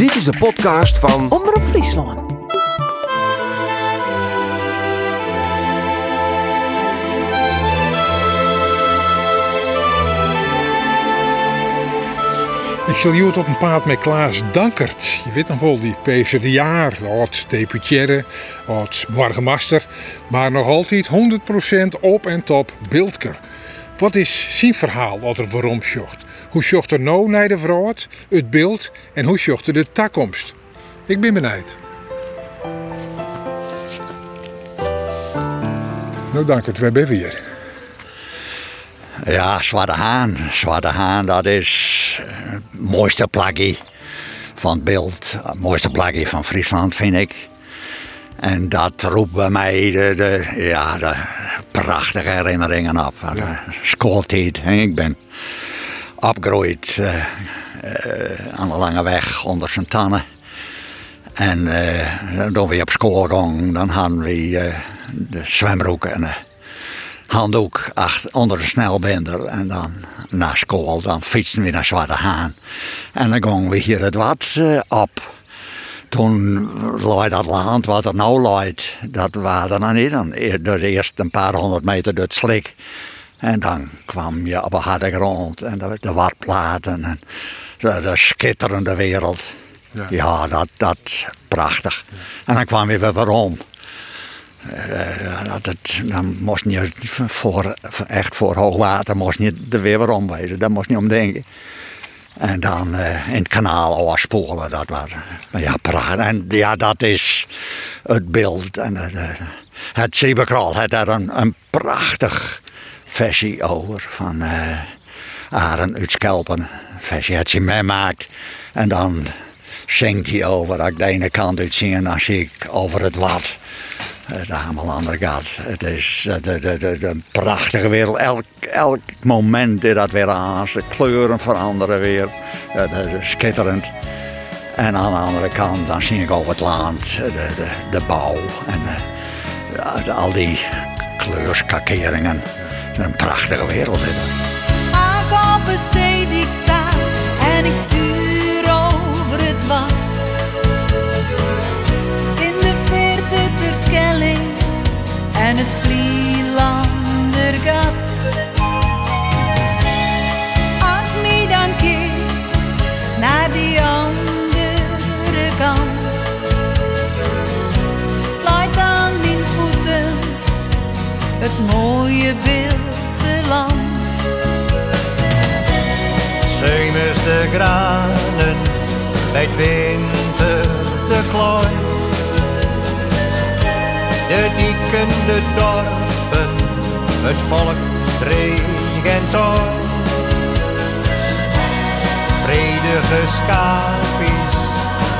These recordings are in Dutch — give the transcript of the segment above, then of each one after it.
Dit is de podcast van Omroep Friesland. Ik zal hier op een paard met Klaas Dankert. Je weet nog wel, die PvdA, oud deputière, oud burgemeester. Maar nog altijd 100% op en top beeldker. Wat is zijn verhaal wat er waarom zocht? Hoe zocht er nou naar de vrouw, het beeld en hoe zocht er de toekomst? Ik ben benieuwd. Nou dank het, we zijn weer. Ja, Zwarte Haan. Zwarte Haan, dat is het mooiste plaggie van het beeld. Het mooiste plaggie van Friesland, vind ik. En dat roept bij mij de, de ja, de prachtige herinneringen op. De schooltijd. En ik ben opgegroeid eh, eh, aan de lange weg onder zijn tannen. En eh, toen we op school gingen, dan hadden we eh, de zwembroek en de handdoek achter, onder de snelbender. En dan na school, dan fietsten we naar Zwarte Haan. En dan gingen we hier het wat eh, op. Toen lag dat land wat er nou ligt, dat waren er nog niet. Dan e- de eerste een paar honderd meter door het slik. En dan kwam je op een harde grond en de, de watplaten en de, de schitterende wereld. Ja, dat, dat prachtig. En dan kwam je weer waarom. Eh, dat het, dan moest je voor, echt voor hoogwater moest je er weer weer om wezen. Daar moest je niet om denken. En dan eh, in het kanaal afspoelen, dat was ja, prachtig. En ja, dat is het beeld. En eh, het Zeberkral had daar een, een prachtig versie over van eh Aren uit Skelpen. Versie had ze. En dan zingt hij over, dat ik de ene kant uit zie dan zie ik over het wat. eh, De de andere kant. Het is eh, de, de prachtige wereld. Elk, elk moment is dat weer aan. De kleuren veranderen weer. Eh, de- de- schitterend. En aan de andere kant dan zie ik over het land. eh, De, de, de bouw. En eh, al die kleurschakeringen. Een prachtige wereld dat. Aan een ik sta en ik tuur over het wat. In de verte ter Schelling en het Vlielandergat. Ach, me dan keer naar die andere het mooie beeldse land. Zomers de granen, bij het winter de klooi. De dieken, de dorpen, het volk dreig en. Vredige schapies,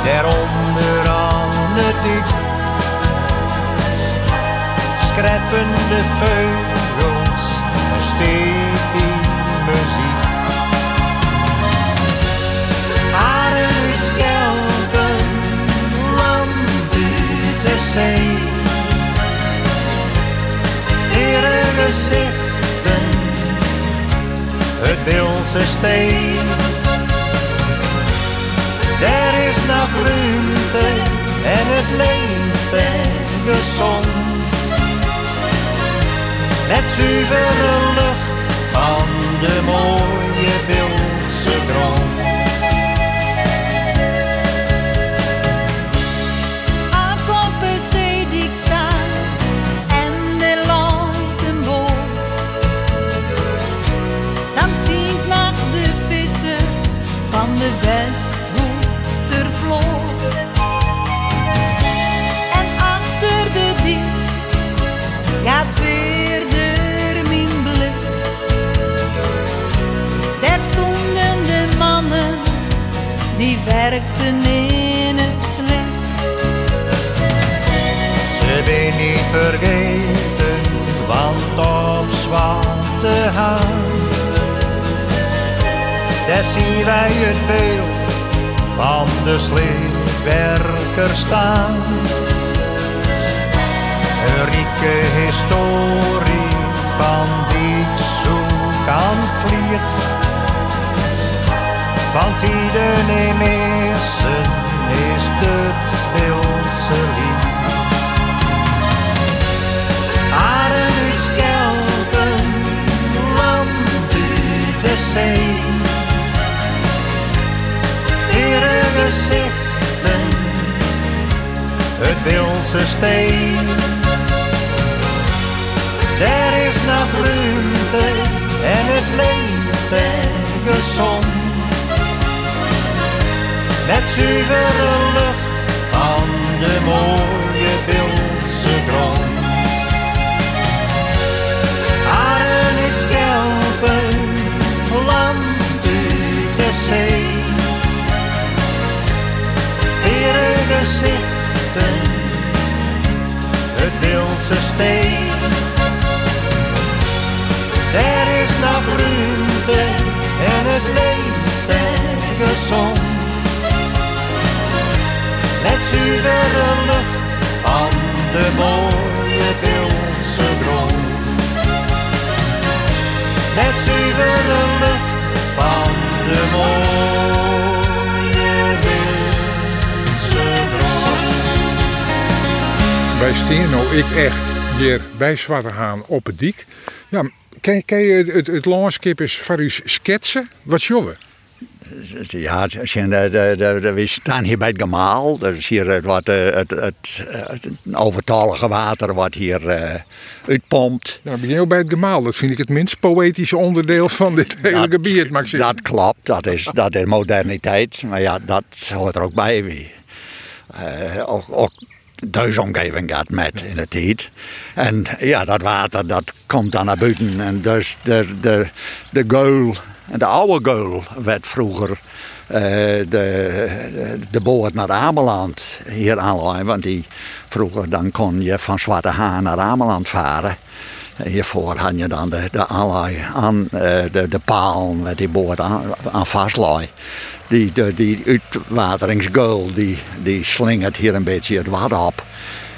daaronder aan de dik. Schreppende vogels, een steek muziek. Haren uit Schelpen, land uit de zee. Vere gezichten, het Beeldse steen. Er is nog ruimte en het leeft en gezond. Met zuivere lucht van de mooie Beeldse grond. Aan op die werkten in het slik. Ze ben niet vergeten, want op Zwarte Haan. Daar zien wij het beeld van de sleepwerker staan. Een rieke historie van die zoek aan. Van ieder is het stilste lied. Adem u u de zee. Vieren gezichten, het Bilse steen. Er is nog ruimte en het leeft en gezond. Met zuivere lucht van de mooie Beeldse grond. Haren iets kelpen, land uit de zee. Vere gezichten, het Beeldse steen. Er is nog ruimte en het leeft en gezond. Met zuivere lucht van de mooie Beeldse grond. Met zuivere lucht van de mooie Beeldse grond. Wij staan nou ik echt hier bij Zwarte Haan op het dik. Ja, kan je het, het, het landschap eens voor u schetsen? Wat jongen? Ja, we staan hier bij het gemaal. Dat is hier het, wat, eh, het, het, het, overtollige water wat hier eh, uitpompt. Dan begin je ook bij het gemaal. Dat vind ik het minst poëtische onderdeel van dit hele Dat- gebied. Zeg, Dat klopt, dat is, dat is moderniteit. Maar ja, dat hoort er ook bij. Wie, eh, ook, ook deze omgeving gaat met in de tijd. En ja, dat water dat komt dan naar buiten. En dus de, de, de geul, de oude geul werd vroeger eh, de, de, boot naar Ameland hier aanleggen. Want die, vroeger dan kon je van Zwarte Haan naar Ameland varen. Hiervoor had je dan de, de aan eh, de, de paal waar die boot aan, aan vastlei. Die, de, die uitwateringsgeul die, die slingert hier een beetje het water op.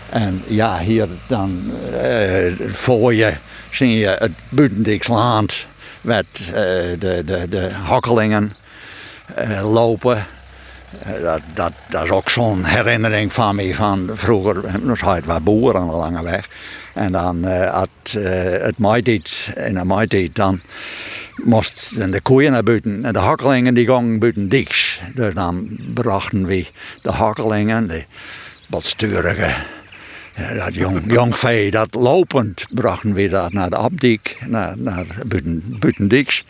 En ja, hier dan eh, voor je zie je het Buitendiksland met eh, de, de, de hakkelingen eh, lopen. Eh, dat, dat, dat is ook zo'n herinnering van me van vroeger. Nog had waar boeren aan lange weg. En dan had het maaitijd, in de maaitijd, dan moesten de koeien naar buiten. En de hakkelingen die gingen buiten diks. Dus dan brachten we de hakkelingen, de wat dat jong, jong vee, dat lopend brachten we dat naar de Abdiek, naar, naar buiten, buiten diks.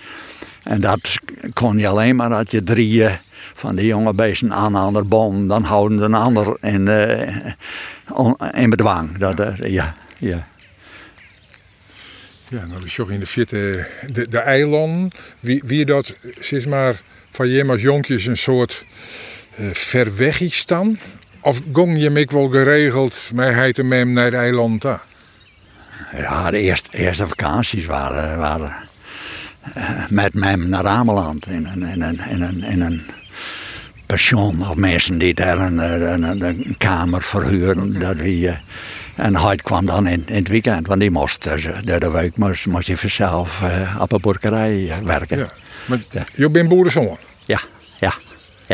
En dat kon je alleen maar dat je drie eh, van die jonge beesten aan een ander boom, dan houden de ander in, eh, on- in bedwang. Dat, eh, ja, ja. Ja, nou is ook in de vierde de, de. Wie, wie dat, zeg maar, van je als jonkjes een soort eh ver weg is dan? Of gong je wel geregeld met hij mem naar de eilanden toe? Ja, de eerste, eerste vakanties waren, waren eh, met mem naar Ameland in een, in een, in een, in een pension. Of mensen die daar een, eh, een, een, een kamer verhuren. Dat we, eh, en hij kwam dan in, in het weekend, want die moest door de week moest, moest hij vanzelf op een boerderij eh, werken. Ja. Maar je bent boerenzoon. ja, ja.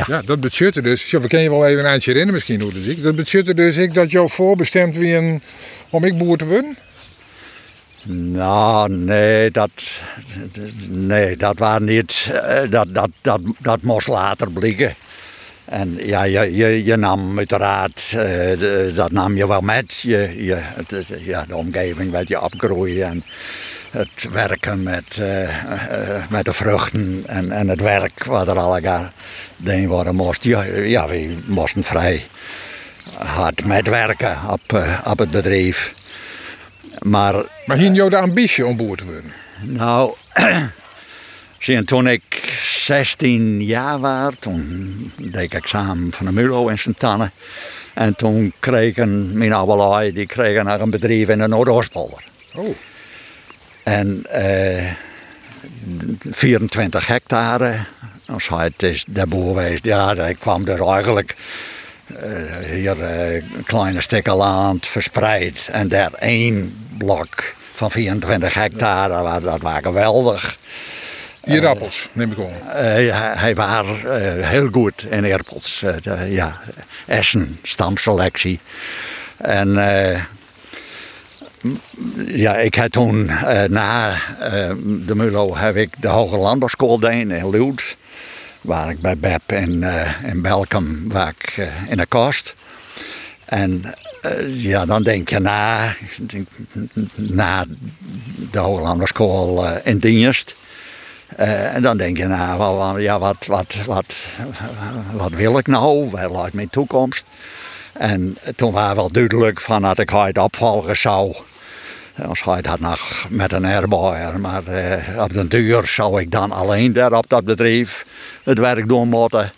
Ja. Ja, dat betekent dus, we kunnen je wel even een eindje herinneren misschien hoe dat is. Dat dus ik dat jou voorbestemd wie een, om ik boer te worden? Nou, nee, dat, nee, dat was niet. eh, Dat, dat, dat, dat moest later blijken. En ja, je, je, je nam uiteraard, de- dat nam je wel met. Je, je, het, ja, de omgeving werd je opgroeien en het werken met, eh, eh, met de vruchten en, en het werk wat er allemaal deed worden moest. Ja, ja, we moesten vrij hard metwerken op, eh, op het bedrijf. Maar Maar hier jou de ambitie om boer te worden? nou, toen ik 16 jaar was, toen deed ik examen van de MULO in Sint-Anne. En toen kregen mijn oude die kregen nog een bedrijf in de Noordoostpolder. Oh, En eh, 24 hectare. Als hij het is de boer geweest, ja, ik kwam er eigenlijk eh, hier eh, kleine stukken land verspreid. En daar één blok van 24 hectare, dat, wa- dat was geweldig. hier appels, neem ik. Eh, hij, hij was eh, heel goed in. Eh, de- ja, Essen, stamselectie. En eh, ja, ik heb toen eh, na eh, de Mulo heb ik de Hoge Landerschool in Luwt. waar ik bij Beb in, eh, in eh, in de kast. En eh, ja, dan denk je na, na de Hollander school eh, in dienst. En dan denk je na, ja, wat, wat, wat, wat wil ik nou? Waar lijkt mijn toekomst? En toen was wel duidelijk van dat ik het opvolgen zou. Als hij dat nog met een erbij, maar eh, op den duur zou ik dan alleen daar op dat bedrijf het werk doen moeten.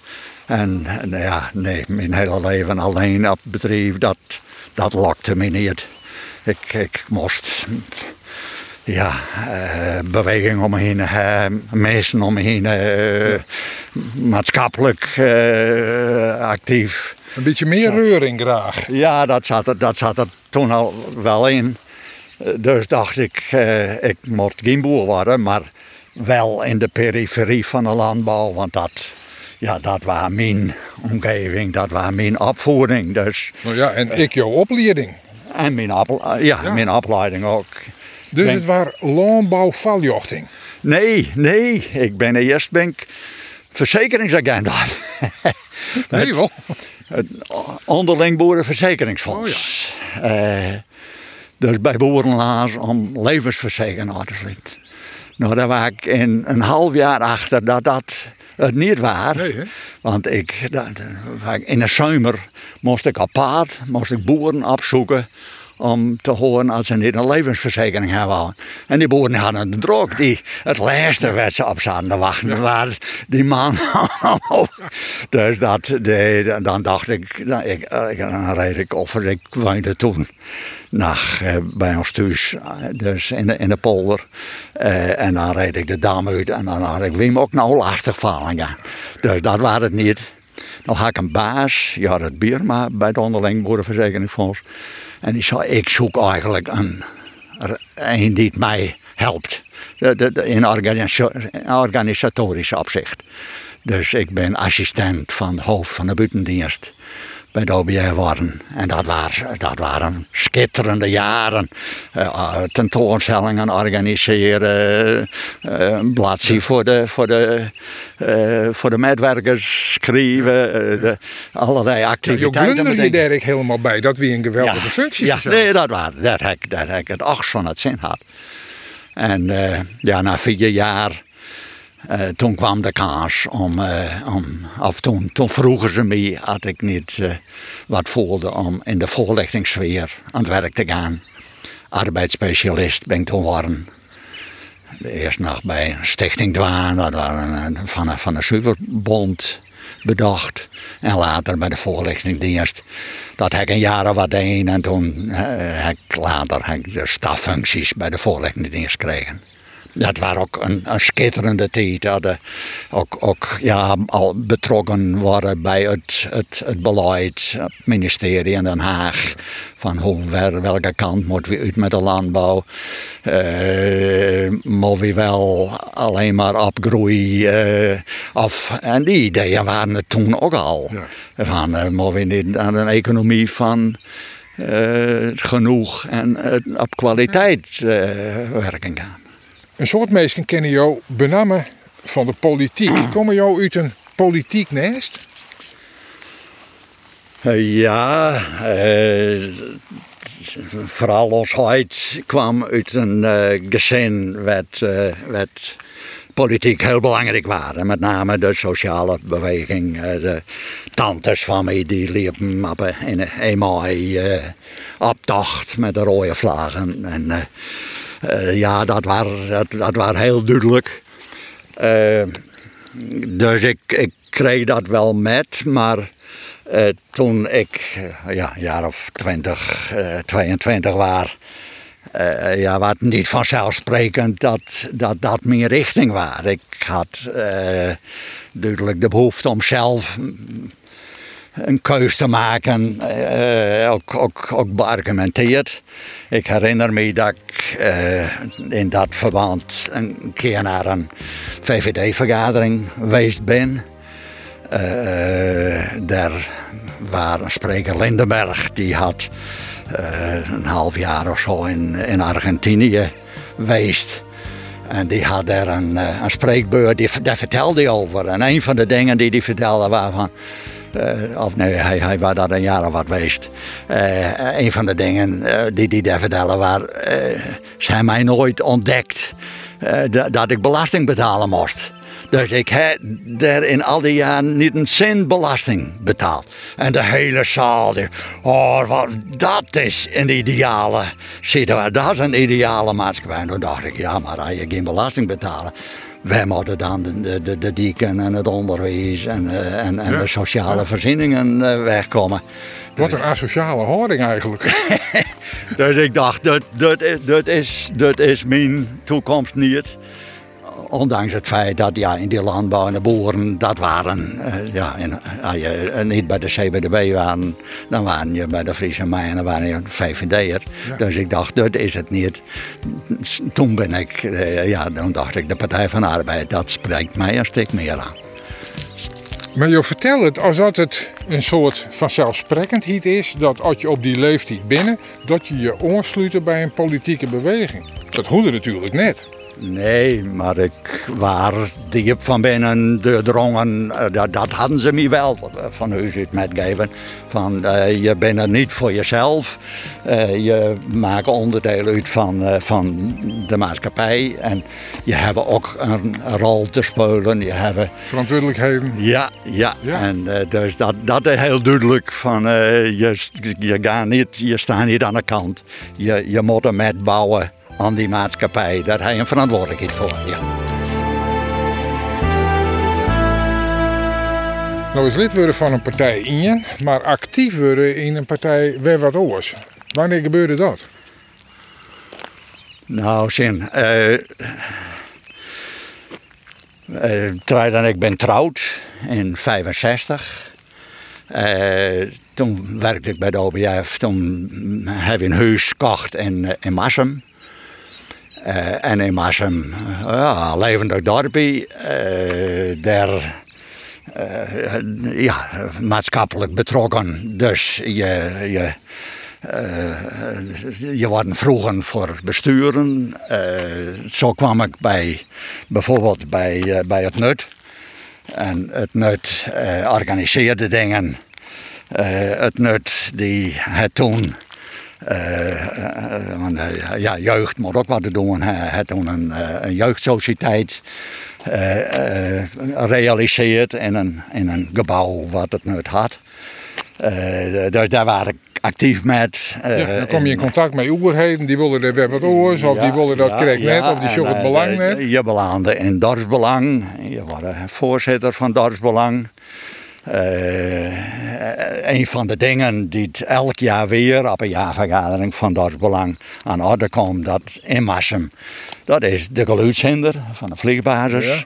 En, ja, nee, mijn hele leven alleen op het bedrijf, dat, dat lokte me niet. Ik, ik moest ja, eh, beweging om me heen, eh, mensen om me heen, maatschappelijk actief. Een beetje meer reuring graag. Ja, dat zat, er, dat zat er toen al wel in. Dus dacht ik, eh, ik moet geen boer worden, maar wel in de periferie van de landbouw. Want dat, ja, dat was mijn omgeving, dat was mijn opvoeding. Dus, Nou ja, en ik jouw opleiding. en mijn, ja, Ja. mijn opleiding ook. Dus Ben- het was landbouwvaljochting. Nee, nee, ik ben eerst ben ik verzekeringsagent. Nee, wel. Het onderling boerenverzekeringsfonds. Eh, dus bij boerenlaars om levensverzekering te sluiten. Nou, daar was ik in een half jaar achter dat dat het niet was. Nee? Want ik, dat, was ik- in de zomer moest ik apart, moest ik boeren opzoeken om te horen als ze niet een levensverzekering hebben. En die boeren hadden het druk. Die, het laatste werd ze op zaten te wachten. waar die man. dus dat, de, dan dacht ik, nou, ik, eh, dan reed ik of ik woonde toen naar, eh, bij ons thuis, eh, dus in de, in de polder. En dan reed ik de dam uit en dan had ik Wim ook nou lastig vallen. Ja. Dus dat was het niet. Dan had ik een baas, je had het Bierma bij het onderling boerenverzekeringsfonds. En die zei, ik zoek eigenlijk een, een die mij helpt. In organisa- organisatorisch opzicht. Dus ik ben assistent van hoofd van de buitendienst bij de OBR geworden. En dat waren, dat waren schitterende jaren. Eh, eh, tentoonstellingen organiseren, een bladzij voor de, voor de, voor de medewerkers schrijven, de, allerlei Je activiteiten. glunder je bedenken. daar ik helemaal bij. Dat wie een geweldige functie Ja, voor zelf. nee, dat was dat heb, ik- dat heb ik het acht van het zin had. En ja, na vier jaar, eh, toen kwam de kans om, eh, of toen, toen vroegen ze me, had ik niet eh, wat voelde om in de voorlichtingssfeer aan het werk te gaan. Arbeidsspecialist ben ik toen geworden. Eerst nog bij Stichting Dwaan, dat een- van, van de Superbond bedacht. En later bij de voorlichtingdienst. Dat heb ik een jaar of wat een en toen heb ik later heb de staffuncties bij de voorlichtingdienst gekregen. Dat was ook een, een schitterende tijd. Dat, ook, ook ja, al betrokken worden bij het, het, het beleid, het ministerie in Den Haag. Van hoe, ver- welke kant moeten we uit met de landbouw? Moeten we wel alleen maar opgroeien? of, en die ideeën waren er toen ook al. Van, eh moeten we niet aan een economie van genoeg en eh, op kwaliteit werken gaan. Een soort mensen kennen jou benamen van de politiek. Komen jou uit een politiek nest? Eh, Ja, eh, huid kwam uit een eh, gezin wat, eh, wat politiek heel belangrijk waren. Met name de sociale beweging. de tantes van mij die liepen op een, in een eenmaal eh, optocht met de rode vlaggen. En eh, ja, dat was dat, dat was heel duidelijk. Eh, dus ik, ik kreeg dat wel met, maar eh, toen ik ja, jaar of 20, eh 22 was, ja, was het niet vanzelfsprekend dat, dat dat mijn richting was. Ik had duidelijk de behoefte om zelf een keus te maken, eh, ook, ook, ook beargumenteerd. Ik herinner me dat ik eh, in dat verband een keer naar een VVD-vergadering geweest ben. Eh, daar was een spreker Lindenberg, die had eh, een half jaar of zo in, in Argentinië geweest. En die had daar een, een spreekbeurt, die, daar vertelde hij over. En een van de dingen die hij vertelde waarvan. Eh, of nee, hij, hij was daar een jaar of wat geweest. Eh, een van de dingen die hij daar eh, ze hebben mij nooit ontdekt dat- dat ik belasting betalen moest. Dus ik heb daar in al die jaren niet een cent belasting betaald. En de hele zaal, die, oh, wat, dat is een ideale situatie. Dat is een ideale maatschappij. En toen dacht ik, ja, maar als je geen belasting betalen. Wij moeten dan de, de, dieken en het onderwijs en, eh, en, en Ja. de sociale voorzieningen eh, wegkomen. Wat een asociale houding eigenlijk. Dus ik dacht, dat, dat, is, dat, is, dat is mijn toekomst niet. Ondanks het feit dat ja, in die landbouw en de boeren, dat waren, eh, ja, en, als je eh, niet bij de CBDB waren, dan waren je bij de Friese Mijnen, waren je VVD'er. Dus ik dacht, dat is het niet. Toen ben ik, eh, ja, dan dacht ik, de Partij van de Arbeid, dat spreekt mij een stuk meer aan. Maar je vertelt het alsof het een soort vanzelfsprekendheid is dat als je op die leeftijd binnen, dat je je aansluit bij een politieke beweging. Dat hoorde natuurlijk net. Nee, maar ik waar diep van binnen de drongen, eh, dat, dat hadden ze me wel eh, van huis uit metgegeven. Van eh, je bent er niet voor jezelf, je maakt onderdeel uit van, van de maatschappij en je hebt ook een rol te spelen. Je hebt, Verantwoordelijkheden. ja, ja, Ja. en dus dat, dat is heel duidelijk van je, je, gaat niet, je staat niet aan de kant. Je, je moet er met bouwen aan die maatschappij. Daar je een verantwoordelijkheid voor. Ja. Nou is lid worden van een partij in je, maar actief worden in een partij weer wat oors. Wanneer gebeurde dat? Nou, zin. terwijl dan ik ben trouwd in 65. Eh, toen werkte ik bij de OBF. Toen heb ik een huis gekocht in, eh, in Massum. Eh, en in Massum, eh, ja, levendig dorpje. eh daar ja, maatschappelijk betrokken. Dus je, je, eh, je wordt vroegen voor besturen. Zo kwam ik bij, bijvoorbeeld bij, bij het NUT. En het NUT organiseerde dingen. Het NUT die had toen... eh, eh, eh, ja, jeugd moet ook wat te doen. Toen een, een jeugdsociëteit realiseerd in een, in een gebouw wat het NUT had. Dus daar ik actief met. Ja, dan kom je in contact met oerheden, die willen er weer wat oors, of die willen dat ja, krijg net, of die en, zocht het belang net. Je belandde in dorpsbelang. Je was voorzitter van dorpsbelang. Eh, een van de dingen die elk jaar weer op een jaarvergadering van dorpsbelang aan orde komt, dat in Massum, dat is de geluidshinder van de vliegbasis. Ja.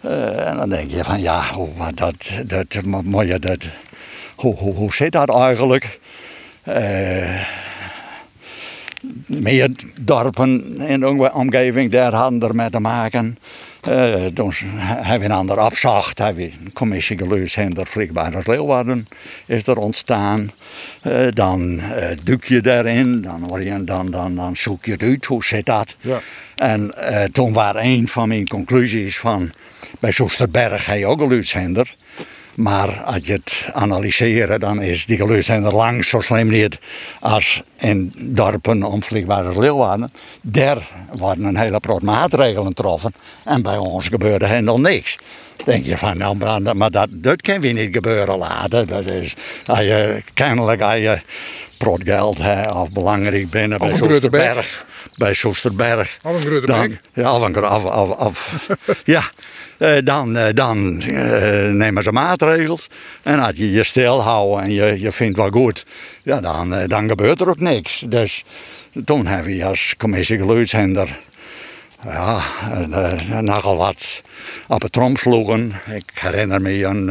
Eh, en dan denk je van ja, hoe, wat dat, dat, mo- moet je dat, hoe, hoe, hoe zit dat eigenlijk? Eh, meer dorpen in de omgeving daar hadden ermee te maken. Eh toen hebben we een ander opzacht, hebben we een commissie geluidshinder vliegbaar als Leeuwarden is er ontstaan. Eh, dan eh duik je daarin, dan, dan, dan, dan zoek je het uit, hoe zit dat? Ja. En toen was een van mijn conclusies van, bij Soesterberg heb je ook een. Maar als je het analyseren, dan is die geluidszender lang zo slim niet als in dorpen omvliegbaar als Leeuwarden. Daar worden een hele groot maatregelen getroffen en bij ons gebeurde helemaal niks. denk je van, nou, maar, maar dat, dat kan weer niet gebeuren laten. Dat is, als je, kennelijk als je geld hebt of belangrijk bent bij. Soesterberg. Bij Soesterberg. Of een. Ja, of een gro- of, of, of, ja. Eh, dan eh, dan eh, nemen ze maatregels. En als je je stilhoudt en je, je vindt wel goed, ja, dan, dan gebeurt er ook niks. Dus toen heb je als commissie geluidshender ja, nogal wat op trom sloegen. Ik herinner me een,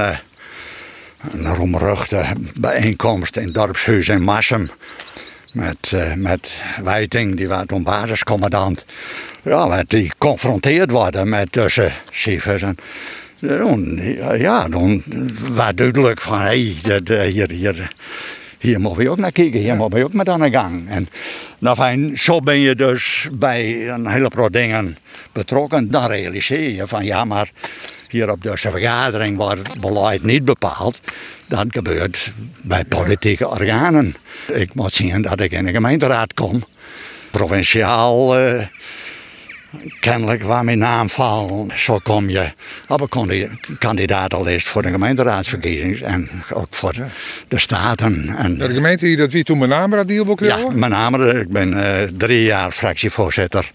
een roemruchte bijeenkomst in dorpshuis in Massum. Met, eh, met Wijting, die was toen basiscommandant. Ja, met die geconfronteerd worden met tussen cijfers. En toen, ja, toen was duidelijk van, hé, hey, eh, hier, hier, hier moeten we ook naar kijken, hier moeten we ook met aan de gang. En nou fijn, zo ben je dus bij een heleboel dingen betrokken. Dan realiseer je van ja, maar hier op deze vergadering wordt beleid niet bepaald. Dat gebeurt bij politieke organen. Ik moet zien dat ik in de gemeenteraad kom. Provinciaal eh, kennelijk waar mijn naam valt. Zo kom je op een kandidatenlijst voor de gemeenteraadsverkiezingen. En ook voor de staten. En, De gemeente die dat wie toen mijn naam had, wil ja, met name, ik ben eh, drie jaar fractievoorzitter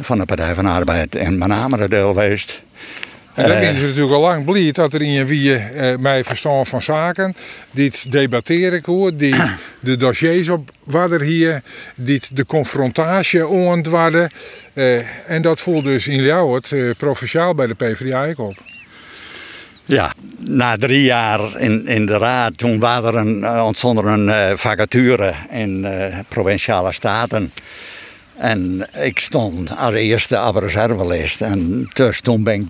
van de Partij van de Arbeid in name deel geweest. En dan ben je natuurlijk al lang blij dat er in wie eh, mij verstand van zaken, dit debatteren hoor, die de dossiers op waar hier, dit de confrontatie ontwarden. Eh, en dat voelt dus in jou het eh, provinciaal bij de PvdA ook op. Ja, na drie jaar in, in de raad, toen was er een, eh, ontstond er een eh, vacature in eh, provinciale staten. En ik stond als eerste op. En dus toen ben ik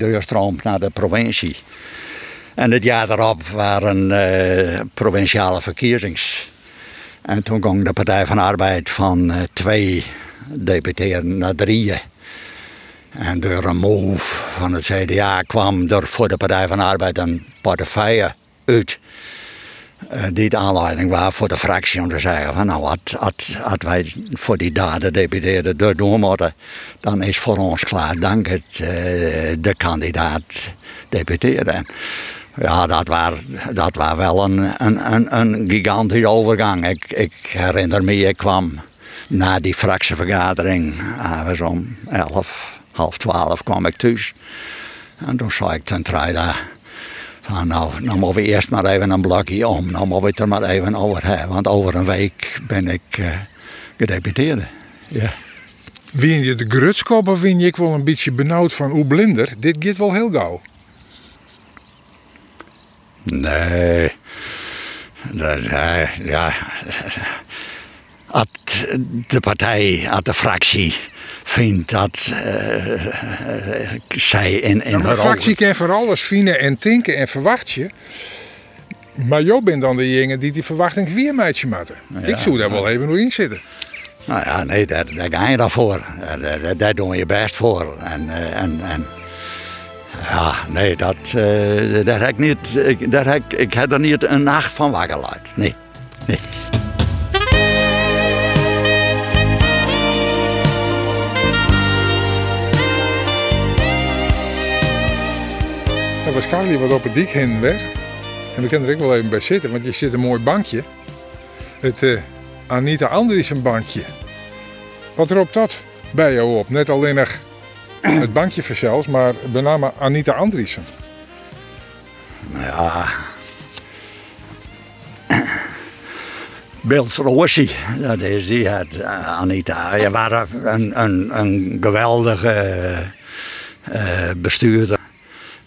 naar de provincie. En het jaar daarop waren eh, provinciale verkiezings. En toen ging de Partij van Arbeid van eh, twee deputeren naar drieën. En door een move van het CDA kwam er voor de Partij van Arbeid een portefeuille uit. Eh, die de aanleiding was voor de fractie om te zeggen van nou, als wij voor die daden deputeerden door moeten, dan is voor ons klaar, dank het eh, de kandidaat deputeren. En Ja, dat was, dat wel een, een, gigantische overgang. Ik, herinner me, ik kwam na die fractievergadering, was om 11, half 12 kwam ik thuis. En toen zei ik ten tweede van nou, nou moeten we eerst maar even een blokje om. Nou moeten we het er maar even over hebben. Want over een week ben ik eh gedeputeerde. Ja. Je de grutskop of win je ik wel een beetje benauwd van hoe blinder? Dit gaat wel heel gauw. Nee. Dat, ja. Als de partij, als de fractie vindt dat eh, eh, zij in De haar fractie kan voor alles vinden en tinken en verwacht je. Maar jou bent dan de jongen die die verwachting weer meidje matten. ik zou daar wel even nog in zitten. Nou ja, nee, daar, daar ga je dan voor. Daar, daar, daar doe je je best voor. En, eh, en, en ja, nee, dat, daar heb ik niet, ik, daar heb, ik- heb er niet een nacht van wakker. Nee, nee. Was Carly wat op het dik heen weg. En we kunnen er ook wel even bij zitten, want je zit een mooi bankje. Het eh, Anita Andriessen bankje. Wat erop dat bij jou op? Net alleen nog het bankje verzels, maar met name Anita Andriessen. Ja. Bils Rossi, dat is die had eh, Anita. Je was een, een, een geweldige eh, bestuurder.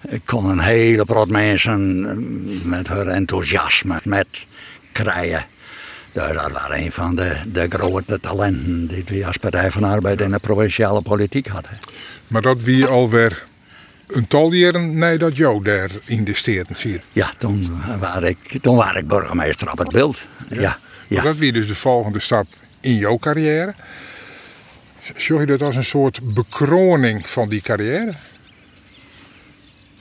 Ik kon een hele prot mensen eh, met haar enthousiasme met krijgen. Dus dat was een van de, de grote talenten die we als Partij van Arbeid in de provinciale politiek hadden. Maar dat wie alweer een tal jaren nee dat jou daar in de steden vier. Ja, toen was ik, toen was ik burgemeester op het beeld. Ja, dat wie dus de volgende stap in jouw carrière. Zorg je dat als een soort bekroning van die carrière?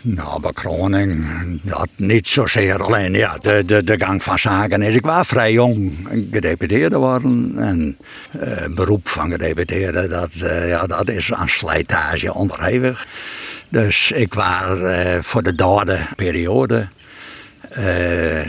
Nou, bekroning, dat niet zozeer alleen. Ja, de, de, de gang van zaken is. Ik was vrij jong gedeputeerde worden. En eh, beroep van gedeputeerde, dat, eh, ja, dat is aan slijtage onderhevig. Dus ik was eh, voor de derde periode. Eh,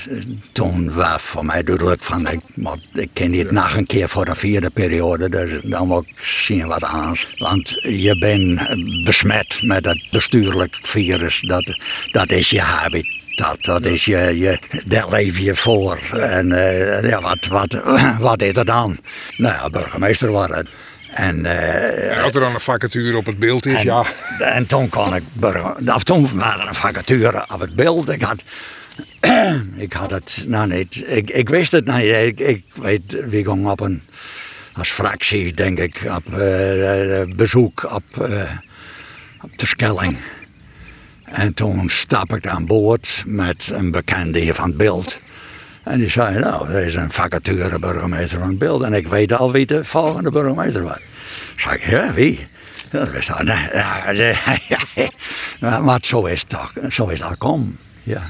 toen was voor mij duidelijk van ik, moet, ik ken niet nog een keer voor de vierde periode, dus dan moet ik zien wat anders. Want je bent besmet met het bestuurlijk virus, dat, dat is je habit. Dat, dat is je, je, daar leef je voor. En eh, ja, wat, wat, wat is er dan? Nou ja, burgemeester worden. En als er dan een vacature op het beeld is, en, ja. en toen kon ik of toen was er een vacature op het beeld. Ik had, ik had het nou niet, ik, wist het niet. Ik, ik weet, we gingen op een, als fractie denk ik, op eh, eh, bezoek op, eh, op de Skelling. En toen stap ik aan boord met een bekende hier van het beeld. En die zei, nou, er is een vacature burgemeester van beeld. En ik weet al wie de volgende burgemeester was. Zeg ik, ja, wie? Dat wist ik, nee, ja, maar zo is het zo is dat kom. Ja.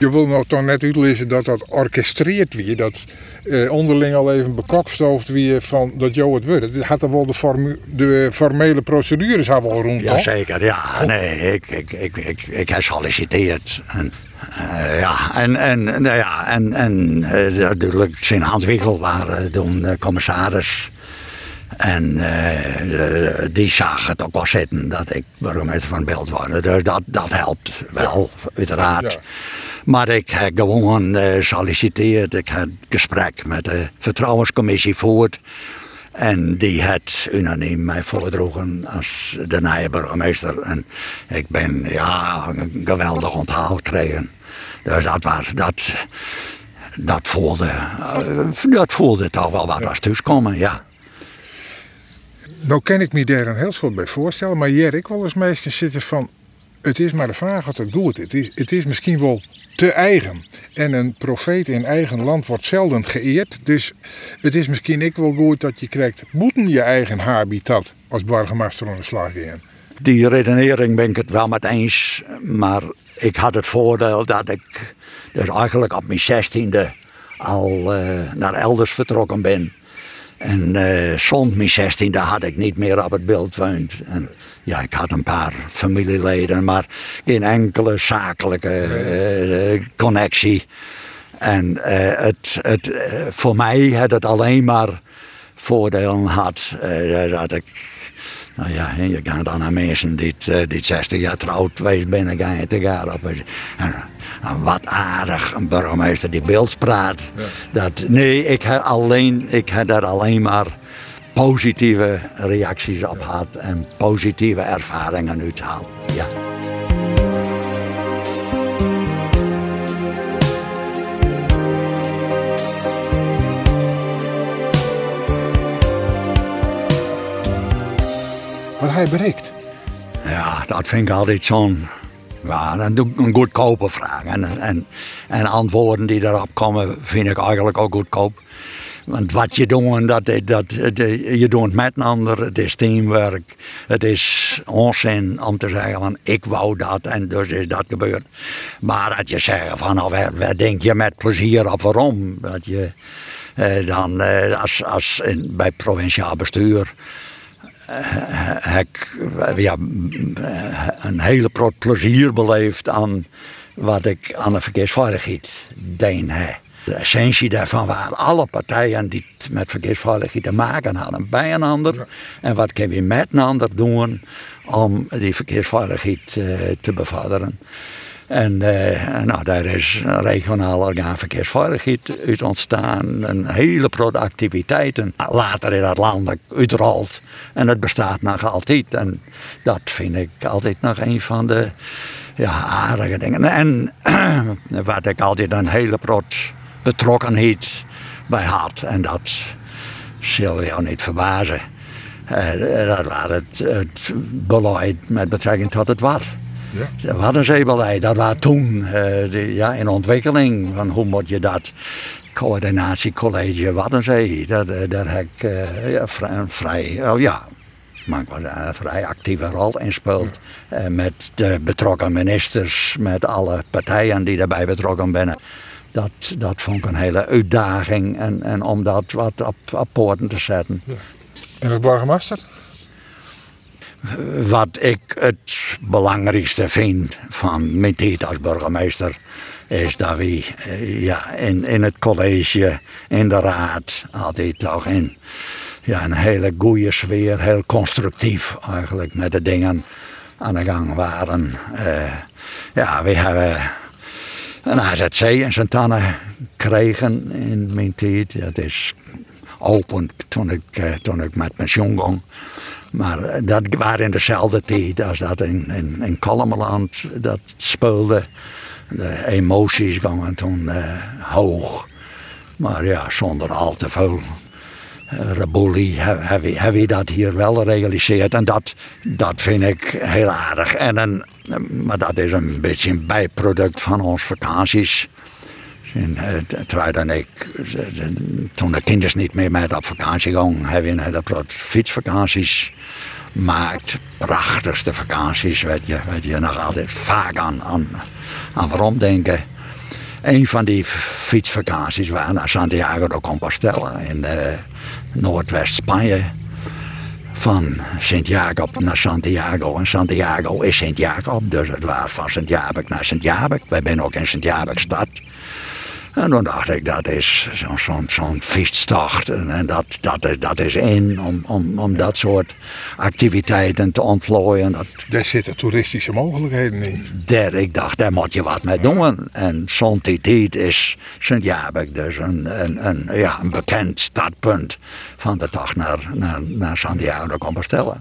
Je wil nou toch net uitlezen dat dat orchestreerd wie, dat eh, onderling al even bekokstoofd wie van dat jou het wordt. Het had er wel de, formu- de formele procedures al wel rond? Jazeker, ja. Nee, ik, ik, ik, ik, ik heb solliciteerd. En, eh, ja, en, en, nou ja, en, en eh, natuurlijk zijn Hans Wigel waren toen eh, commissaris. En eh, die zag het ook wel zitten dat ik burgemeester van Beeld word. Dus dat, dat helpt wel, uiteraard. Ja. Maar ik heb gewoon eh solliciteerd. Ik heb gesprek met de vertrouwenscommissie voerd. En die het unaniem mij voordroegen als de nieuwe burgemeester. En ik ben ja, een geweldig onthaal gekregen. Dus dat was, dat, dat voelde, eh, dat voelde toch wel wat als thuiskomen, ja. Nou kan ik me daar een heel soort bij voorstellen, maar hier ik wel eens meisjes zitten van, het is maar de vraag wat het doet. Het is, het is misschien wel te eigen. En een profeet in eigen land wordt zelden geëerd. Dus het is misschien ik wel goed dat je krijgt boeten je eigen habitat als burgemeester aan de slag. Die redenering ben ik het wel met eens. Maar ik had het voordeel dat ik dus eigenlijk op mijn zestiende al eh, naar elders vertrokken ben. En eh zond mijn zestiende had ik niet meer op het beeld woont. En ja, ik had een paar familieleden, maar geen enkele zakelijke eh, connectie. En eh, het, het, eh, voor mij had het alleen maar voordelen had eh, dat ik nou ja, je gaat dan naar mensen die, eh, die 60 jaar trouwd geweest binnen ga je te gaan op. En, en wat aardig, een burgemeester die beeld praat. Dat, nee, ik heb, alleen, ik heb daar alleen maar positieve reacties op gehad en positieve ervaringen uitgehaald. Ja. Wat hij bereikt. Ja, dat vind ik altijd zo'n ja, een, een goedkope vraag. En, en, en antwoorden die daarop komen, vind ik eigenlijk ook goedkoop. Want wat je doet, dat, dat, dat, je doet met een ander, het is teamwork. Het is onzin om te zeggen van ik wou dat en dus is dat gebeurd. Maar dat je zegt van nou, denk je met plezier op waarom? Dat je eh, dan eh, als, als in, bij provinciaal bestuur heb ik een hele groot plezier beleefd aan wat ik aan de verkeersveiligheid deed. De essentie daarvan waren alle partijen die het met verkeersveiligheid te maken hadden bij een ander. En wat kunnen we met een ander doen om die verkeersveiligheid eh, te bevorderen. En eh, nou, daar is een regionaal orgaan verkeersveiligheid uit ontstaan. Een hele grote activiteiten. Later is dat landelijk uitgerold. En het bestaat nog altijd. En dat vind ik altijd nog een van de ja, aardige dingen. En wat ik altijd een hele grote betrokkenheid bij had. En dat zal jou niet verbazen. Eh, dat was het, het beleid met betrekking tot het wat. Ja. Wat een zeebeleid, dat was toen eh, de- ja, in ontwikkeling. Van hoe moet je dat coördinatiecollege Waddenzee, eh, daar heb ik eh, ja, vrij, een vrij, oh ja, maar ik was een vrij actieve rol in speelt. Eh, met de betrokken ministers, met alle partijen die daarbij betrokken zijn. Dat, dat vond ik een hele uitdaging en, en om dat wat op, op poorten te zetten. En als burgemeester? Wat ik het belangrijkste vind van mijn tijd als burgemeester is dat we eh, ja, in, in het college, in de raad, altijd toch in ja, een hele goede sfeer, heel constructief eigenlijk met de dingen aan de gang waren. Eh, ja, we hebben een AZC in Santana gekregen in mijn tijd. Dat is open toen ik, eh, toen ik met pensioen ging. Maar dat waren in dezelfde tijd als dat in, in, in Kalmeland dat speelde. De emoties gingen toen eh, hoog. Maar ja, zonder al te veel eh, reboelie heb, heb, je- dat hier wel gerealiseerd. En dat, dat vind ik heel aardig. En een, maar dat is een beetje een bijproduct van onze vakanties. En uh, trouwde en ik, toen de kinderen niet meer met op vakantie gingen, hebben we een hele fietsvakanties gemaakt. Prachtigste vakanties, weet je, weet je nog altijd vaak aan, aan, aan waarom denken. Een van die fietsvakanties waren naar Santiago de Compostela in uh, Noordwest-Spanje. Van Sint-Jacob naar Santiago. En Santiago is Sint-Jacob, dus het was van Sint-Jacob naar Sint-Jacob. Wij zijn ook in Sint-Jacob stad. En toen dacht ik, dat is zo'n zo, zo fietstocht. En dat, dat, is, dat is in om, om, om dat soort activiteiten te ontplooien. Dat, daar zitten toeristische mogelijkheden in. Daar, ik dacht, daar moet je wat mee doen. En tijd is Sint-Jabek dus een, een, een, ja, een bekend startpunt van de tocht naar, naar, naar Santiago de Compostela.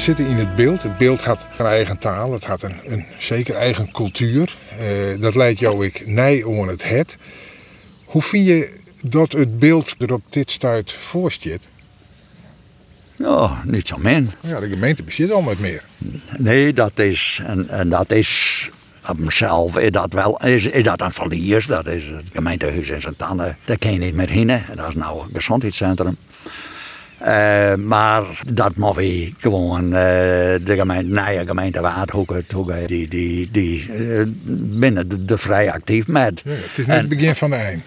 Zitten in het beeld. Het beeld had een eigen taal, het had een, een zeker eigen cultuur. Uh, dat leidt jou ik nij om het het. Hoe vind je dat het beeld er op dit stuit voor staat? Nou, niet zo min. Ja, de gemeente bezit al met meer. Nee, dat is, en, en dat is op mezelf is dat wel, is, is dat een verlies. Dat is het gemeentehuis in Sint-Anne. Daar kan je niet meer heen. Dat is nou een gezondheidscentrum. Uh, maar dat moet we gewoon uh, de gemeente, nieuwe gemeente Waardhoeken, die, die, die uh, binnen de, de, vrij actief met. Ja, het is niet het begin van de eind.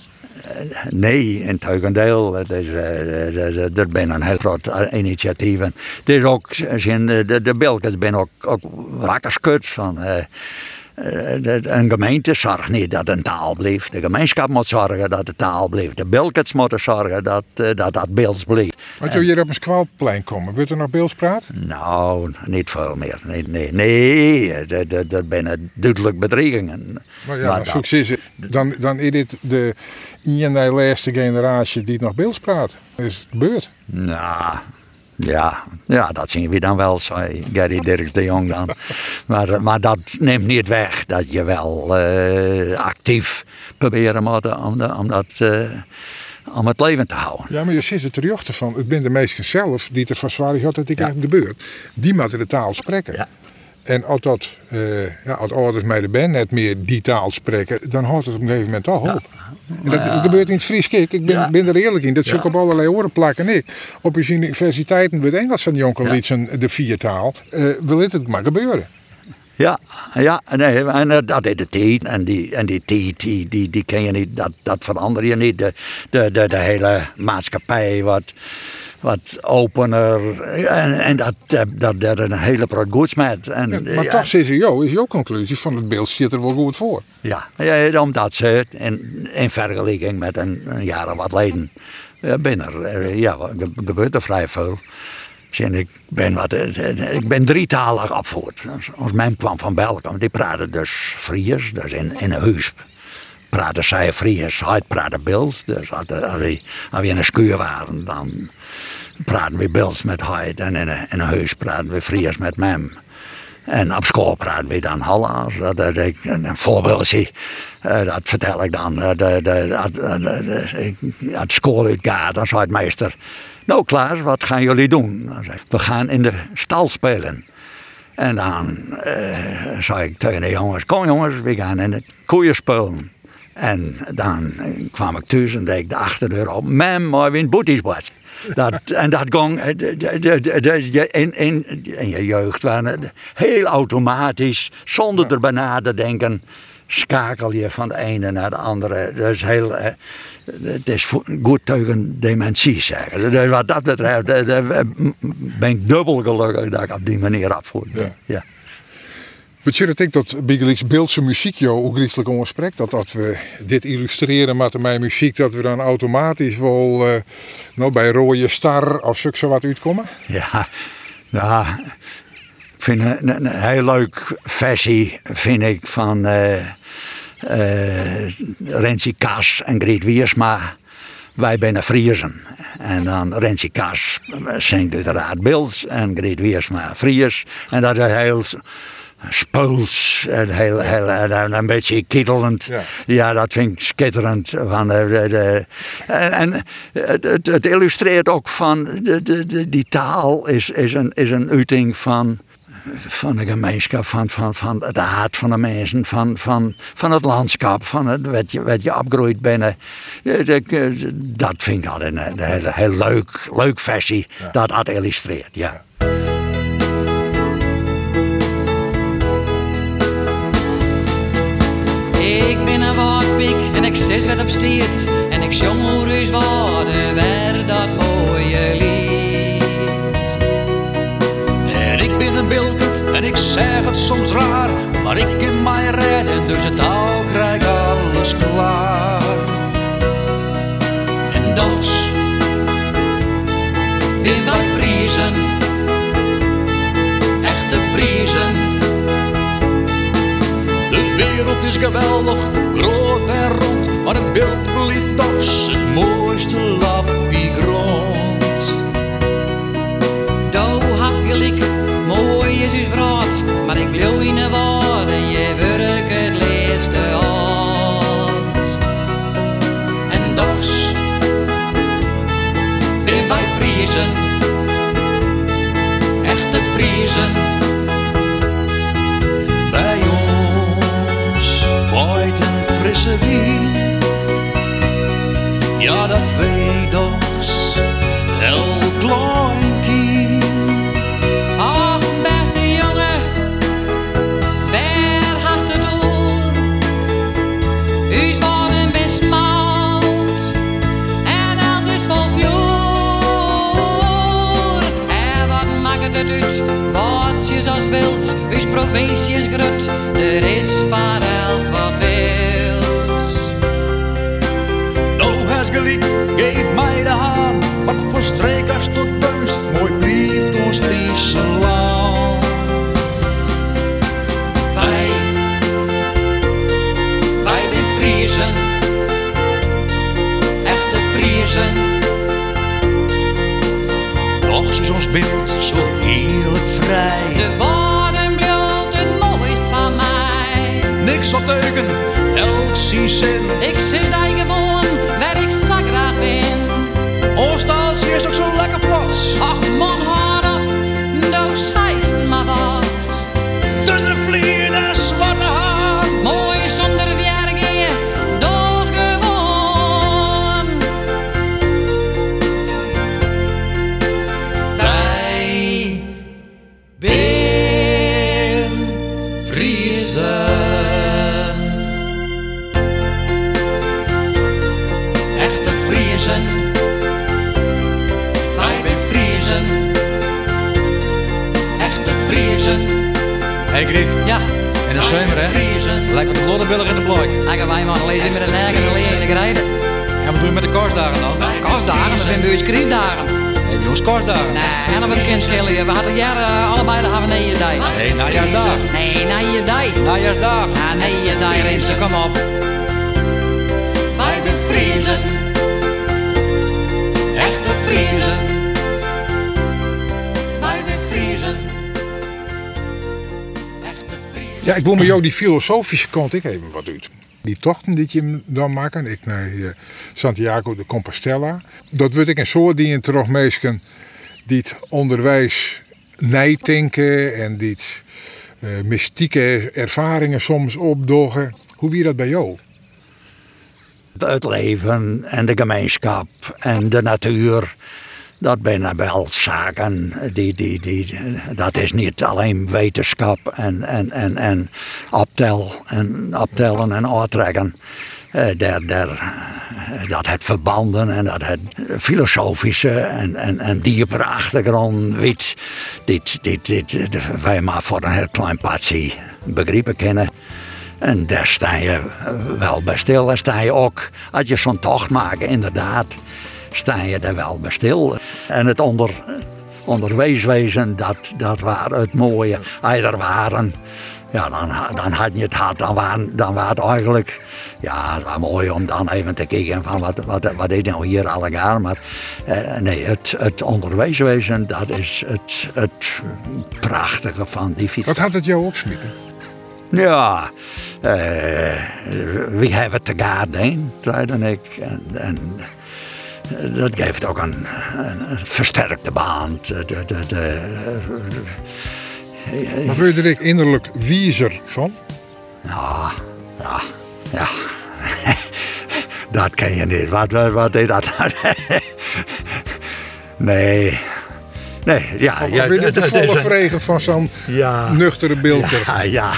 nee, in tegendeel. Het is, er zijn een heel groot initiatieven. Het is ook, de, de Bilkens zijn ook, ook wakker van een gemeente zorgt niet dat een taal blijft. De gemeenschap moet zorgen dat de taal blijft. De bilkets moeten zorgen dat dat, dat beelds blijft. Want je hier op een squalplein komen, wordt er nog beelds praat? Nou, niet veel meer. Nee, nee, nee. Er zijn duidelijk bedreigingen. Maar ja, maar succes. Dan, dan is dit de ene laatste generatie die nog beelds praat. Is het gebeurd? Nou... Ja, ja, dat zien we dan wel, zei Gary Dirk de Jong dan. Maar, maar dat neemt niet weg dat je wel uh, actief proberen moet om, de, om dat... Uh, om het leven te houden. Ja, maar je ziet het terug van, het ben de meesten zelf die er verzwaardig had dat ik ja. eigenlijk gebeurt. Die moeten de taal spreken. Ja. En als, dat, uh, ja, als ouders mij de ben net meer die taal spreken, dan houdt het op een gegeven moment toch op. En dat ja. gebeurt in het Fries. Ik ben, ja. ben er eerlijk in. Dat zoek op allerlei oren plakken. Ik. Op je universiteiten wordt Engels van Jonker Lietsen de viertaal. Uh, wil dit het maar gebeuren. Ja, ja nee, en uh, dat is de tijd. En die, en die tijd, die, die, die ken je niet, dat, dat verander je niet. De, de, de, de hele maatschappij wat wat opener. En, en dat, dat, dat een hele groot goeds met. En, ja, maar ja, toch, CCO, is jouw conclusie van het beeld zit er wel goed voor. Ja, ja omdat ze in, in vergelijking met een, een jaar of wat geleden binnen, ja, gebeurt er vrij veel. En ik ben, wat, ik ben drietalig opgevoerd. Als mijn kwam van Belgium, die praten dus Fries, dus in, in een huis praten zij Fries, hij praatte Bils. Dus als, we, als we in een schuur waren, dan praten we Bils met hij. En in een, in huis praten we Fries met mem. En op school praten we dan Hollands. Dat, dat, een voorbeeldje, uh, dat vertel ik dan. De, de, de, school uitgaat, dan zei het meester... Nou Klaas, wat gaan jullie doen? Zei we gaan in de stal spelen. En dan uh, zei ik tegen de jongens, kom jongens, we gaan in het koeien spelen. En dan kwam ik thuis en deed ik de achterdeur op. Mam, maar win boetiesbad. Dat, en dat ging de, in, in, in je jeugd waren heel automatisch, zonder erbij na te denken, schakel je van de ene naar de andere. Dat is heel, het is goed tegen dementie zeggen. Dus wat dat betreft ben ik dubbel gelukkig dat ik op die manier afvoer. Ja. ja. Betekent ik dat Biggelix beeldse muziek jou ook griezelig ongesprek? Dat als we dit illustreren met mijn muziek, dat we dan automatisch wel uh, nou, bij rode star of zo wat uitkomen? Ja, ja. Ik vind een, een, heel leuk versie vind ik van uh, uh, Renzi Kas en Griet Wiersma. Wij zijn Friesen. En dan Renzi Kas zingt uiteraard Beels en Griet Wiersma Fries. En dat is heel spools. En heel, heel, en een beetje kittelend. Ja. Ja, dat vind ik schitterend. Van de, en het, illustreert ook van de, de, de, die taal is, is, een, is een uiting van, van de gemeenschap, van, van, van de hart van de mensen, van, van, van het landschap, van het, wat, je, wat je opgroeit binnen. Eh, Dat vind ik altijd een, een heel, heel leuk, leuk versie dat dat illustreert. Ja. Ik zes wat op stiert. En ik zong hoe reus waarde weer dat mooie lied. En ik ben een bilkert en ik zeg het soms raar. Maar ik kan mij redden, dus het touw krijg alles klaar. En dochs, ben wij Vriezen, echte Vriezen. De wereld is geweldig, groot beeld toch het mooiste lappie grond. Do hast gelijk, mooi is uw vraat. Maar ik blijf in de woorden, je werk het liefste uit. En dochs, ben wij Vriezen, echte Vriezen. Lodderbillig in de blok. Eigenlijk wij maar lezen met een leger alleen in de rijden. En wat doe je met de korsdagen dan? Kostdagen, dat zijn bij ons kriesdagen. Heb je ons korsdagen? Nee, en op het kind schillen je. We hadden jaren allebei de hebben nee najaarsdag. Nee, die. Najaarsdag. Ja, nee is die, Renze, kom op. Wij ben Vriezen. Echte Vriezen. Ja, ik wil met jou die filosofische kant ik even wat uit. Die tochten die je dan maken, ik naar eh, Santiago de Compostela. Dat wordt ik een soort die in terug meesken die het onderwijs nijdenken en die eh, mystieke ervaringen soms opdoggen. Hoe wie dat bij jou? Het leven en de gemeenschap en de natuur. Dat zijn wel zaken, die, die, die, dat is niet alleen wetenschap en, en, en, en optel en, optellen en uittrekken. Eh, daar, daar, eh, dat het verbanden en dat het filosofische en, en, en diepere achtergrond weet. Dit, dit, dit, wij maar voor een heel klein patsie begrippen kennen. En daar sta je wel bij stil. Daar sta je ook, als je zo'n tocht maakt, inderdaad, sta je er wel bij stil. En het onder, onderwijswezen, dat, dat waren het mooie. Als er waren, Ja, dan, dan had je het hard. Dan, waren, dan was het eigenlijk ja, het was mooi om dan even te kijken van wat, wat, wat is nou hier alle jaar. Maar eh, nee, het, het onderwijswezen, dat is het, het prachtige van die fiets. Wat had het jou opsmieten? Ja, eh, we hebben het te gaarden, zeiden ik. En, en dat geeft ook een, versterkte band. De, de, de, de- Maar word je er innerlijk wiezer van? ja, ja, ja. dat ken je niet. Wat, wat, wat is dat? nee. Nee, ja. Of ja wil je de volle vregen van zo'n Ja. nuchtere beelder? Ja, ja,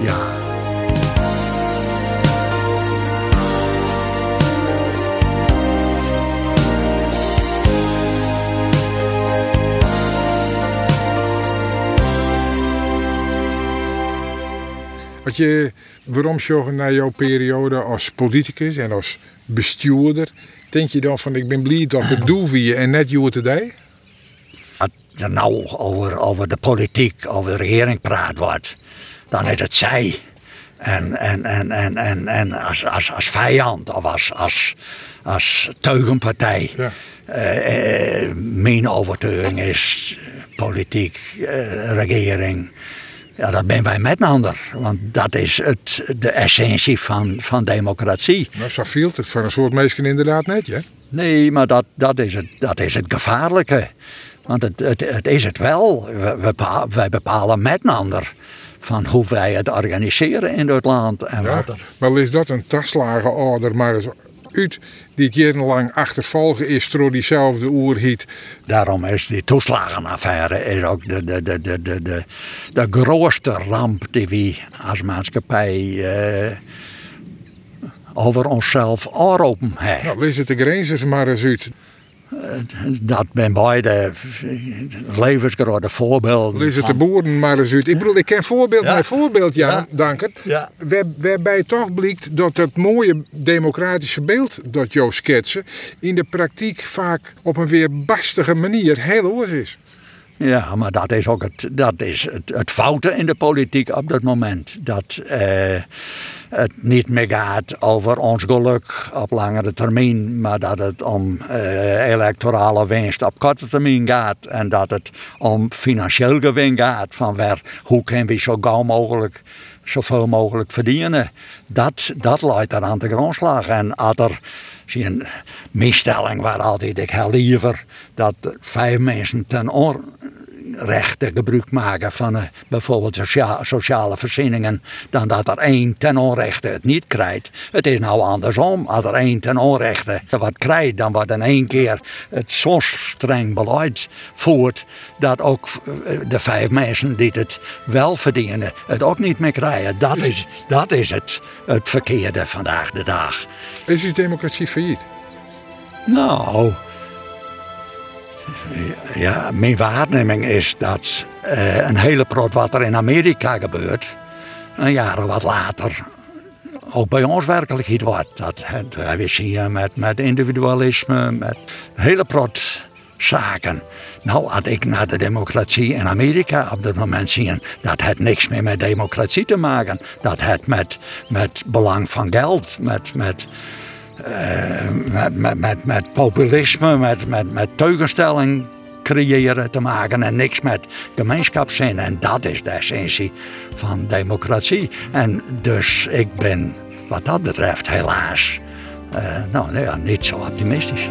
ja. Wat je, waarom zorgen naar jouw periode als politicus en als bestuurder? Denk je dan van ik ben blij dat ik doe wie je en net jou today? Als nou over, over de politiek, over de regering praat wordt, dan is het zij. En, en, en, en, en, en als, als, als vijand of als, als, als teugenpartij. Ja. Eh, eh, mijn overtuiging is eh, politiek, regering. Ja, dat ben wij met een ander. Want dat is het, de essentie van, van democratie. Nou, zo viel het voor een soort mensen inderdaad net, ja? Nee, maar dat, dat, is, het, dat is het gevaarlijke. Want het, het, het is het wel. We, wij bepalen met een ander van hoe wij het organiseren in het land. En Ja, wat er- maar is dat een taslagenorder, maar uit die het jarenlang achtervolgen is door diezelfde oerhiet. daarom is die toeslagenaffaire is ook de, de, de, de, de, de, de grootste ramp die we als maatschappij eh, over onszelf aanroepen hebben. Nou, lees het de grenzers maar eens uit. Dat ben beide levensgrote voorbeelden. Lees het de boeren maar eens uit. Ik bedoel, ik ken voorbeeld Ja. voorbeeld, ja, Ja. danken. Ja. Waar- Waarbij toch blijkt dat het mooie democratische beeld dat jou schetsen... in de praktijk vaak op een weer bastige manier heel oors is. Ja, maar dat is ook het, dat is het, het foute in de politiek op dat moment. Dat eh, het niet meer gaat over ons geluk op langere termijn, maar dat het om eh, electorale winst op korte termijn gaat. En dat het om financieel gewin gaat. Van waar, hoe kunnen we zo gauw mogelijk zoveel mogelijk verdienen. Dat, dat leidt er aan de grondslag. En als er een misstelling waar altijd ik heel liever dat vijf mensen ten onrechte gebruik maken van eh, bijvoorbeeld socia- sociale voorzieningen, dan dat er één ten onrechte het niet krijgt. Het is nou andersom. Als er één ten onrechte wat krijgt, dan wordt in één keer het zo streng beleid voert dat ook eh, de vijf mensen die het wel verdienen, het ook niet meer krijgen. Dat is, dat is het, het verkeerde vandaag de dag. Is dus democratie failliet? Nou, ja, mijn waarneming is dat eh, een hele prot wat er in Amerika gebeurt, een jaar of wat later ook bij ons werkelijkheid wordt. Dat, het- we zien met, met individualisme, met hele prot zaken. Nou, als ik naar de democratie in Amerika op dit moment zie, dat heeft niks meer met democratie te maken. Dat heeft met, met belang van geld, met, met, eh, met, met, met, met populisme, met, met, met tegenstelling creëren te maken en niks met gemeenschapszin. En dat is de essentie van democratie. En dus ik ben wat dat betreft helaas eh, nou, nou niet zo optimistisch.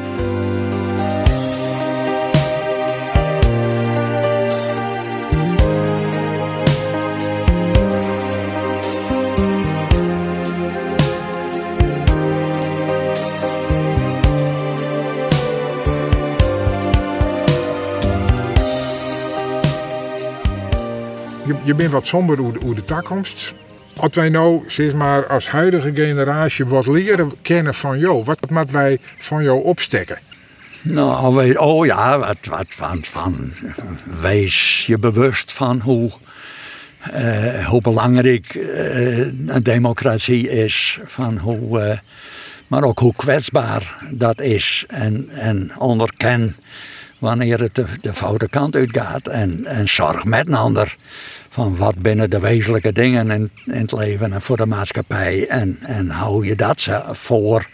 Je, bent wat somber over de, toekomst. Als wij nou, zeg maar, als huidige generatie wat leren kennen van jou, wat moeten wij van jou opstekken? Nou, weet, oh ja, wat, wat van, van, wees je bewust van hoe, eh, hoe belangrijk eh, een democratie is. Van hoe, eh, maar ook hoe kwetsbaar dat is. En, en onderken wanneer het de, foute kant uitgaat. En, en zorg met een ander van wat binnen de wezenlijke dingen in, in het leven en voor de maatschappij. En, en hou je dat voor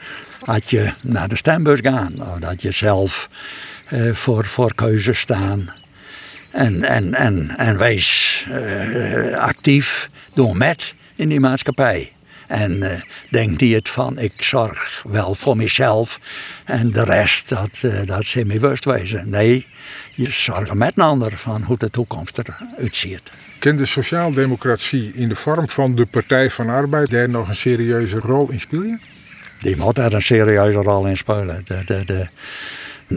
als je naar de stembus gaat. Of dat je zelf eh, voor, voor keuzes staan. En, en, en, en wees eh, actief, doe met in die maatschappij. En eh, denk niet het van, ik zorg wel voor mezelf en de rest, dat, eh dat ze me bewust wezen. Nee, je zorgt met een ander van hoe de toekomst eruit ziet. Kan de sociaaldemocratie in de vorm van de Partij van Arbeid daar nog een serieuze rol in spelen? Die moet daar een serieuze rol in spelen. De, de, de,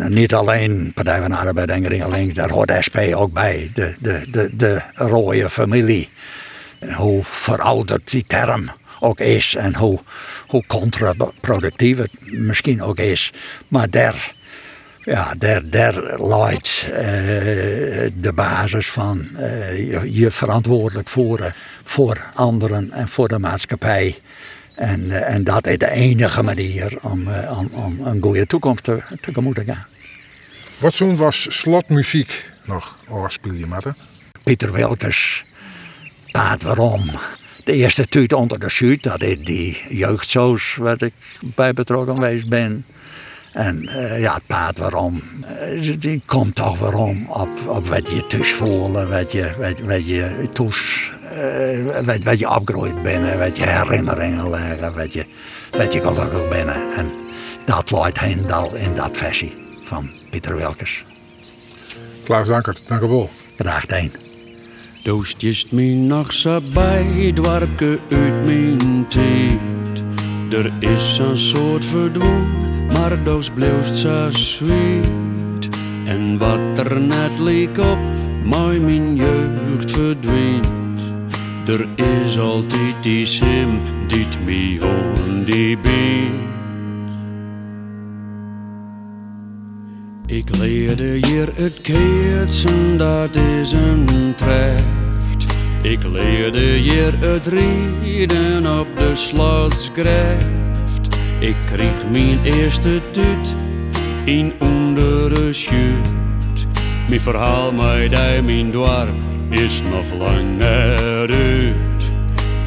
niet alleen Partij van Arbeid en GroenLinks, daar hoort SP ook bij. De, de, de, de rode familie. Hoe verouderd die term ook is en hoe, hoe contraproductief het misschien ook is. Maar daar, ja, daar, daar ligt eh, de basis van eh, je, je verantwoordelijk voeren voor anderen en voor de maatschappij. En, eh, en dat is de enige manier om, om, om een goede toekomst te, tegemoet te gaan. Wat zo'n was slotmuziek nog afspelen, Matte? Pieter Wilkes, Paard Waarom. De eerste tuut onder de zuid, dat is die jeugdsoos waar ik bij betrokken geweest ben. En eh, ja, het paard waarom, eh, die komt toch waarom op, op wat je thuis voelen, wat je, wat, wat je thuis, eh, wat, wat je opgegroeid bent, wat je herinneringen leggen, wat je, wat je gelukkig bent. En dat leidt heen in dat versie van Pieter Wilkes. Klaas Dankert, dank u wel. Graag gedaan. Doostjes me nog zo bij, dwarke uit mijn tijd. Er is een soort verdwoen, maar doos bleefst zo sweet. En wat er net leek op, mooi mijn jeugd verdwijnt. Er is altijd die sim, die me hoorn die. Ik leerde hier het keertsen, dat is een treft. Ik leerde hier het rieden op de slotsgreft. Ik kreeg mijn eerste tut in ondere schuut. Mijn verhaal met die mijn dorp is nog langer uit.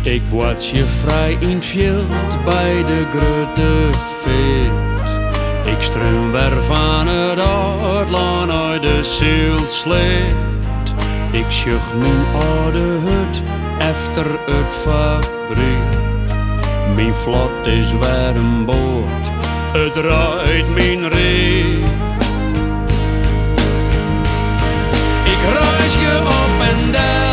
Ik was je vrij in het veld bij de grote vet. Ik weer de zielsleet. Ik schuch mijn oude hut efter het fabriek. Mijn vlot is weer een boot, het rijdt mijn reet. Ik reis je op en del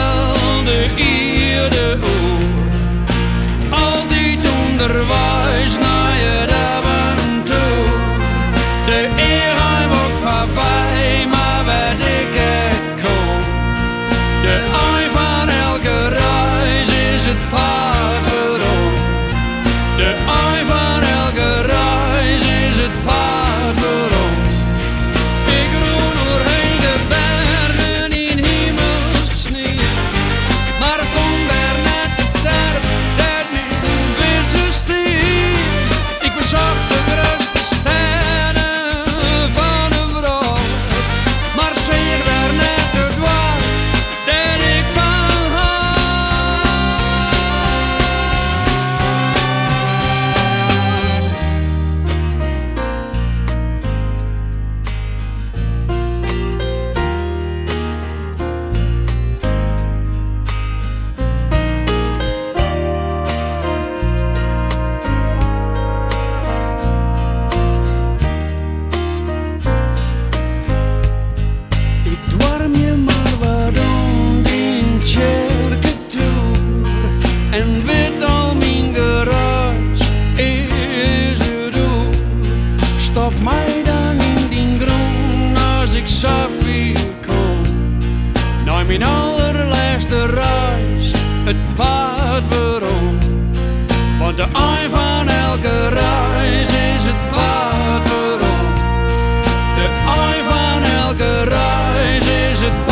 Mijn allerlaatste reis, het paard waarom Want de ei van elke reis is het paard waarom de ei van elke reis is het